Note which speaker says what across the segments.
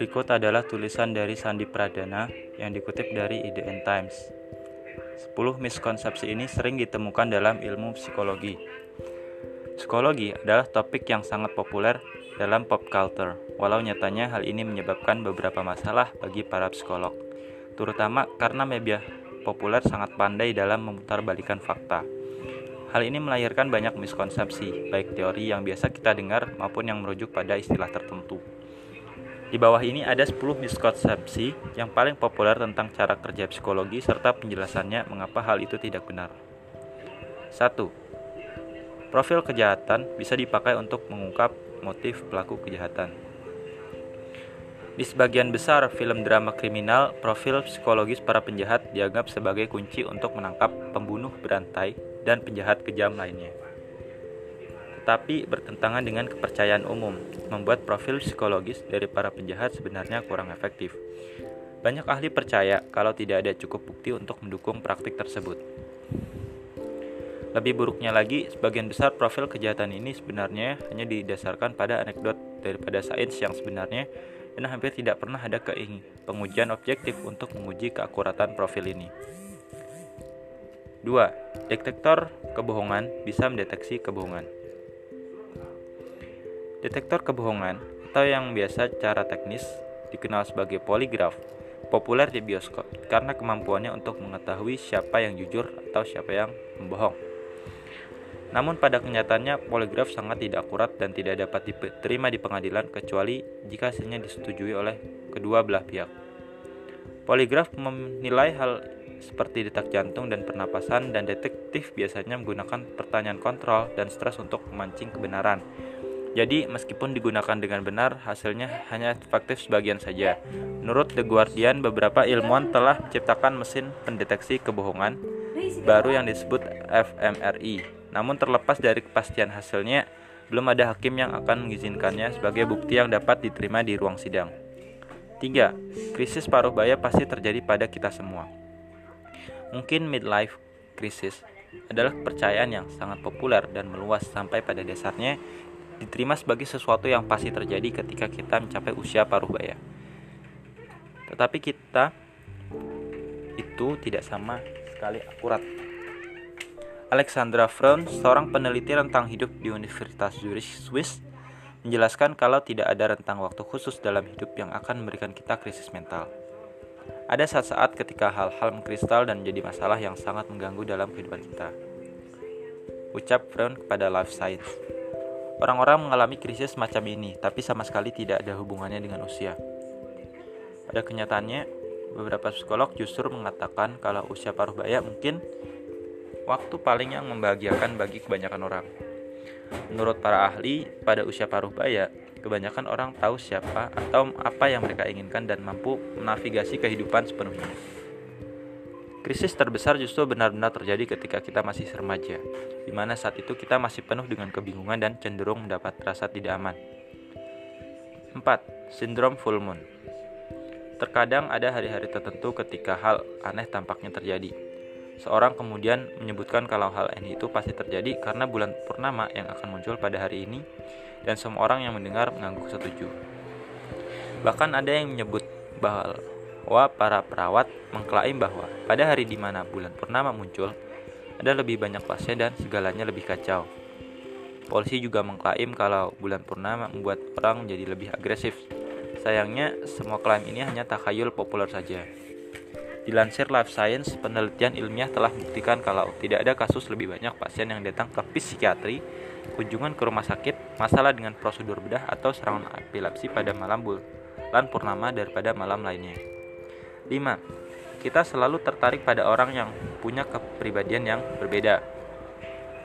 Speaker 1: Berikut adalah tulisan dari Sandi Pradana yang dikutip dari IDN Times. 10 miskonsepsi ini sering ditemukan dalam ilmu psikologi. Psikologi adalah topik yang sangat populer dalam pop culture, walau nyatanya hal ini menyebabkan beberapa masalah bagi para psikolog, terutama karena media populer sangat pandai dalam memutarbalikan fakta. Hal ini melahirkan banyak miskonsepsi, baik teori yang biasa kita dengar maupun yang merujuk pada istilah tertentu. Di bawah ini ada 10 miskonsepsi yang paling populer tentang cara kerja psikologi serta penjelasannya mengapa hal itu tidak benar. 1. Profil kejahatan bisa dipakai untuk mengungkap motif pelaku kejahatan. Di sebagian besar film drama kriminal, profil psikologis para penjahat dianggap sebagai kunci untuk menangkap pembunuh berantai dan penjahat kejam lainnya tetapi bertentangan dengan kepercayaan umum, membuat profil psikologis dari para penjahat sebenarnya kurang efektif. Banyak ahli percaya kalau tidak ada cukup bukti untuk mendukung praktik tersebut. Lebih buruknya lagi, sebagian besar profil kejahatan ini sebenarnya hanya didasarkan pada anekdot daripada sains yang sebenarnya dan hampir tidak pernah ada keingin pengujian objektif untuk menguji keakuratan profil ini. 2. Detektor kebohongan bisa mendeteksi kebohongan. Detektor kebohongan atau yang biasa cara teknis dikenal sebagai poligraf populer di bioskop karena kemampuannya untuk mengetahui siapa yang jujur atau siapa yang membohong. Namun pada kenyataannya poligraf sangat tidak akurat dan tidak dapat diterima di pengadilan kecuali jika hasilnya disetujui oleh kedua belah pihak. Poligraf menilai hal seperti detak jantung dan pernapasan dan detektif biasanya menggunakan pertanyaan kontrol dan stres untuk memancing kebenaran jadi, meskipun digunakan dengan benar, hasilnya hanya efektif sebagian saja. Menurut The Guardian, beberapa ilmuwan telah menciptakan mesin pendeteksi kebohongan baru yang disebut fMRI. Namun terlepas dari kepastian hasilnya, belum ada hakim yang akan mengizinkannya sebagai bukti yang dapat diterima di ruang sidang. 3. Krisis paruh baya pasti terjadi pada kita semua. Mungkin midlife crisis adalah kepercayaan yang sangat populer dan meluas sampai pada dasarnya diterima sebagai sesuatu yang pasti terjadi ketika kita mencapai usia paruh baya. Tetapi kita itu tidak sama sekali akurat. Alexandra Frown, seorang peneliti rentang hidup di Universitas Zurich, Swiss, menjelaskan kalau tidak ada rentang waktu khusus dalam hidup yang akan memberikan kita krisis mental. Ada saat-saat ketika hal-hal mengkristal dan menjadi masalah yang sangat mengganggu dalam kehidupan kita. Ucap Frown kepada Life Science. Orang-orang mengalami krisis semacam ini, tapi sama sekali tidak ada hubungannya dengan usia. Pada kenyataannya, beberapa psikolog justru mengatakan kalau usia paruh baya mungkin waktu paling yang membahagiakan bagi kebanyakan orang. Menurut para ahli, pada usia paruh baya, kebanyakan orang tahu siapa atau apa yang mereka inginkan dan mampu menavigasi kehidupan sepenuhnya. Krisis terbesar justru benar-benar terjadi ketika kita masih remaja, di mana saat itu kita masih penuh dengan kebingungan dan cenderung mendapat rasa tidak aman. 4. Sindrom full moon Terkadang ada hari-hari tertentu ketika hal aneh tampaknya terjadi. Seorang kemudian menyebutkan kalau hal ini itu pasti terjadi karena bulan purnama yang akan muncul pada hari ini, dan semua orang yang mendengar mengangguk setuju. Bahkan ada yang menyebut bahwa bahwa para perawat mengklaim bahwa pada hari di mana bulan purnama muncul, ada lebih banyak pasien dan segalanya lebih kacau. Polisi juga mengklaim kalau bulan purnama membuat orang menjadi lebih agresif. Sayangnya, semua klaim ini hanya takhayul populer saja. Dilansir Life Science, penelitian ilmiah telah membuktikan kalau tidak ada kasus lebih banyak pasien yang datang ke psikiatri, kunjungan ke rumah sakit, masalah dengan prosedur bedah atau serangan epilepsi pada malam bulan purnama daripada malam lainnya. 5. Kita selalu tertarik pada orang yang punya kepribadian yang berbeda.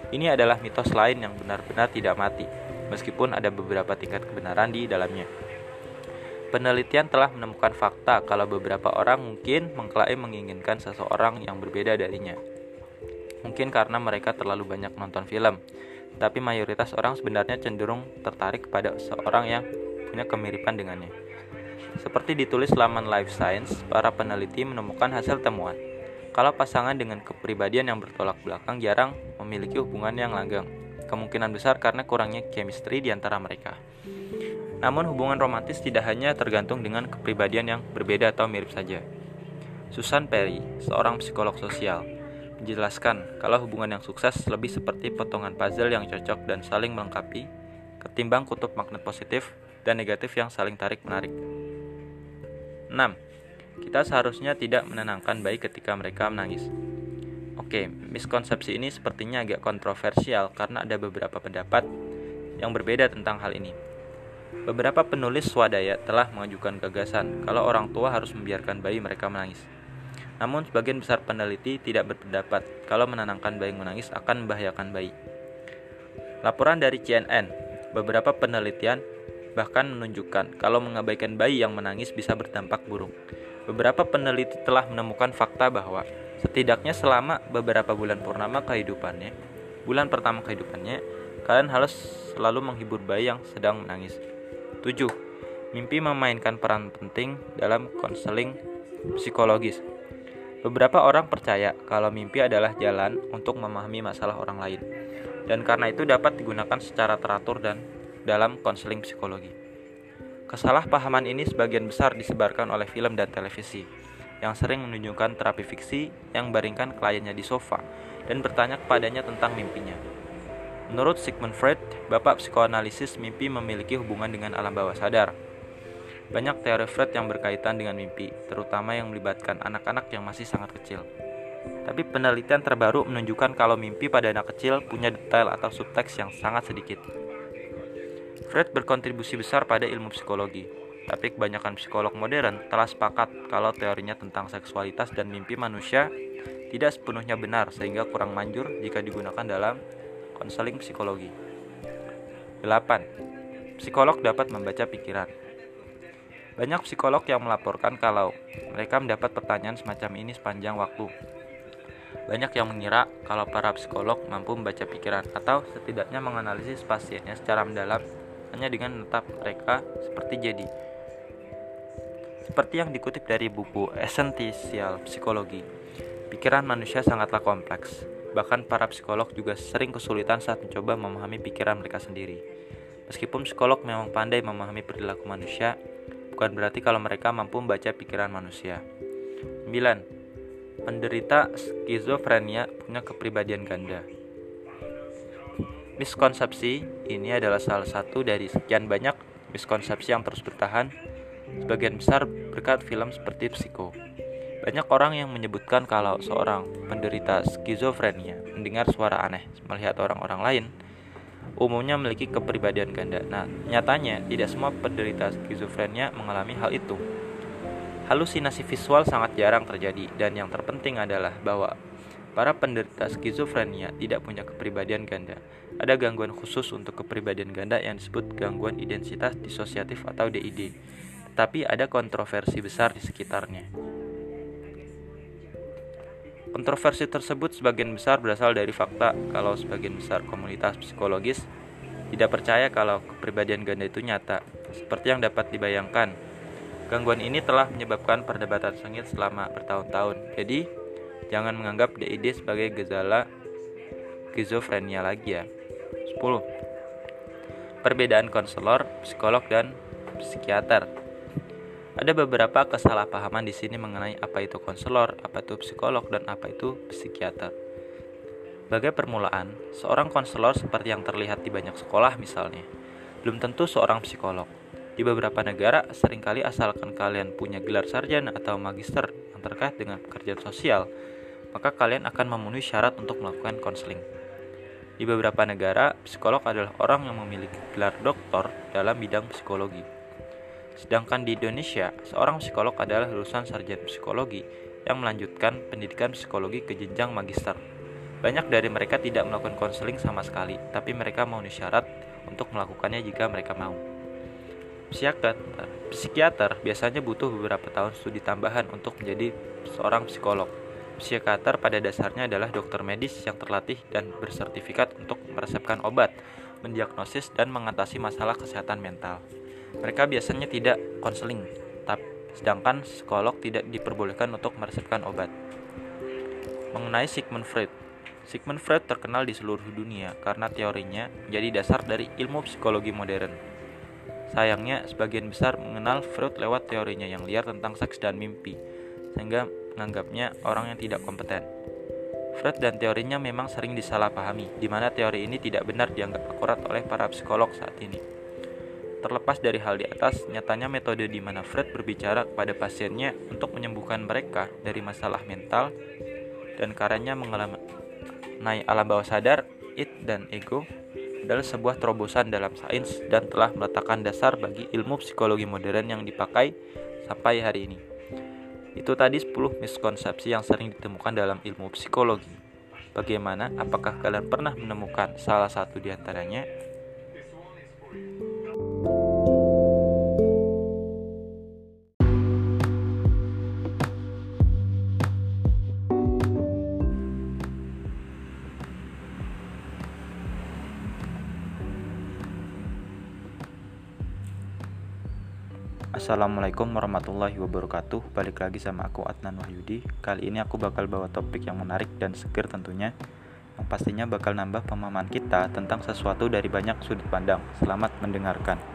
Speaker 1: Ini adalah mitos lain yang benar-benar tidak mati, meskipun ada beberapa tingkat kebenaran di dalamnya. Penelitian telah menemukan fakta kalau beberapa orang mungkin mengklaim menginginkan seseorang yang berbeda darinya. Mungkin karena mereka terlalu banyak nonton film, tapi mayoritas orang sebenarnya cenderung tertarik kepada seorang yang punya kemiripan dengannya. Seperti ditulis laman Life Science, para peneliti menemukan hasil temuan. Kalau pasangan dengan kepribadian yang bertolak belakang jarang memiliki hubungan yang langgeng, kemungkinan besar karena kurangnya chemistry di antara mereka. Namun hubungan romantis tidak hanya tergantung dengan kepribadian yang berbeda atau mirip saja. Susan Perry, seorang psikolog sosial, menjelaskan kalau hubungan yang sukses lebih seperti potongan puzzle yang cocok dan saling melengkapi ketimbang kutub magnet positif dan negatif yang saling tarik-menarik. 6. Kita seharusnya tidak menenangkan bayi ketika mereka menangis. Oke, miskonsepsi ini sepertinya agak kontroversial karena ada beberapa pendapat yang berbeda tentang hal ini. Beberapa penulis swadaya telah mengajukan gagasan kalau orang tua harus membiarkan bayi mereka menangis. Namun sebagian besar peneliti tidak berpendapat kalau menenangkan bayi menangis akan membahayakan bayi. Laporan dari CNN, beberapa penelitian bahkan menunjukkan kalau mengabaikan bayi yang menangis bisa berdampak buruk. Beberapa peneliti telah menemukan fakta bahwa setidaknya selama beberapa bulan purnama kehidupannya, bulan pertama kehidupannya, kalian harus selalu menghibur bayi yang sedang menangis. 7. Mimpi memainkan peran penting dalam konseling psikologis. Beberapa orang percaya kalau mimpi adalah jalan untuk memahami masalah orang lain, dan karena itu dapat digunakan secara teratur dan dalam konseling psikologi. Kesalahpahaman ini sebagian besar disebarkan oleh film dan televisi yang sering menunjukkan terapi fiksi yang baringkan kliennya di sofa dan bertanya kepadanya tentang mimpinya. Menurut Sigmund Freud, bapak psikoanalisis mimpi memiliki hubungan dengan alam bawah sadar. Banyak teori Freud yang berkaitan dengan mimpi, terutama yang melibatkan anak-anak yang masih sangat kecil. Tapi penelitian terbaru menunjukkan kalau mimpi pada anak kecil punya detail atau subteks yang sangat sedikit. Freud berkontribusi besar pada ilmu psikologi, tapi kebanyakan psikolog modern telah sepakat kalau teorinya tentang seksualitas dan mimpi manusia tidak sepenuhnya benar sehingga kurang manjur jika digunakan dalam konseling psikologi. 8. Psikolog dapat membaca pikiran. Banyak psikolog yang melaporkan kalau mereka mendapat pertanyaan semacam ini sepanjang waktu. Banyak yang mengira kalau para psikolog mampu membaca pikiran atau setidaknya menganalisis pasiennya secara mendalam hanya dengan menetap mereka seperti jadi. Seperti yang dikutip dari buku Essential Psikologi, pikiran manusia sangatlah kompleks. Bahkan para psikolog juga sering kesulitan saat mencoba memahami pikiran mereka sendiri. Meskipun psikolog memang pandai memahami perilaku manusia, bukan berarti kalau mereka mampu membaca pikiran manusia. 9. Penderita skizofrenia punya kepribadian ganda. Miskonsepsi ini adalah salah satu dari sekian banyak miskonsepsi yang terus bertahan, sebagian besar berkat film seperti Psiko. Banyak orang yang menyebutkan kalau seorang penderita skizofrenia mendengar suara aneh melihat orang-orang lain, umumnya memiliki kepribadian ganda. Nah, nyatanya tidak semua penderita skizofrenia mengalami hal itu. Halusinasi visual sangat jarang terjadi dan yang terpenting adalah bahwa Para penderita skizofrenia tidak punya kepribadian ganda. Ada gangguan khusus untuk kepribadian ganda yang disebut gangguan identitas disosiatif atau DID. Tetapi ada kontroversi besar di sekitarnya. Kontroversi tersebut sebagian besar berasal dari fakta kalau sebagian besar komunitas psikologis tidak percaya kalau kepribadian ganda itu nyata, seperti yang dapat dibayangkan. Gangguan ini telah menyebabkan perdebatan sengit selama bertahun-tahun. Jadi, Jangan menganggap DID sebagai gejala skizofrenia lagi ya. 10. Perbedaan konselor, psikolog dan psikiater. Ada beberapa kesalahpahaman di sini mengenai apa itu konselor, apa itu psikolog, dan apa itu psikiater. Sebagai permulaan, seorang konselor seperti yang terlihat di banyak sekolah misalnya, belum tentu seorang psikolog. Di beberapa negara, sering kali asalkan kalian punya gelar sarjana atau magister yang terkait dengan pekerjaan sosial, maka kalian akan memenuhi syarat untuk melakukan konseling. Di beberapa negara, psikolog adalah orang yang memiliki gelar doktor dalam bidang psikologi. Sedangkan di Indonesia, seorang psikolog adalah lulusan sarjana psikologi yang melanjutkan pendidikan psikologi ke jenjang magister. Banyak dari mereka tidak melakukan konseling sama sekali, tapi mereka memenuhi syarat untuk melakukannya jika mereka mau. Psikiater, psikiater biasanya butuh beberapa tahun studi tambahan untuk menjadi seorang psikolog. Psikiater pada dasarnya adalah dokter medis yang terlatih dan bersertifikat untuk meresepkan obat, mendiagnosis, dan mengatasi masalah kesehatan mental. Mereka biasanya tidak konseling, sedangkan psikolog tidak diperbolehkan untuk meresepkan obat. Mengenai Sigmund Freud, Sigmund Freud terkenal di seluruh dunia karena teorinya menjadi dasar dari ilmu psikologi modern. Sayangnya, sebagian besar mengenal Freud lewat teorinya yang liar tentang seks dan mimpi, sehingga menganggapnya orang yang tidak kompeten. Freud dan teorinya memang sering disalahpahami, di mana teori ini tidak benar dianggap akurat oleh para psikolog saat ini. Terlepas dari hal di atas, nyatanya metode di mana Freud berbicara kepada pasiennya untuk menyembuhkan mereka dari masalah mental dan karenanya mengalami alam bawah sadar, id dan ego adalah sebuah terobosan dalam sains dan telah meletakkan dasar bagi ilmu psikologi modern yang dipakai sampai hari ini. Itu tadi 10 miskonsepsi yang sering ditemukan dalam ilmu psikologi. Bagaimana? Apakah kalian pernah menemukan salah satu di antaranya? Assalamualaikum warahmatullahi wabarakatuh. Balik lagi sama aku Adnan Wahyudi. Kali ini aku bakal bawa topik yang menarik dan seger tentunya Yang pastinya bakal nambah pemahaman kita tentang sesuatu dari banyak sudut pandang. Selamat mendengarkan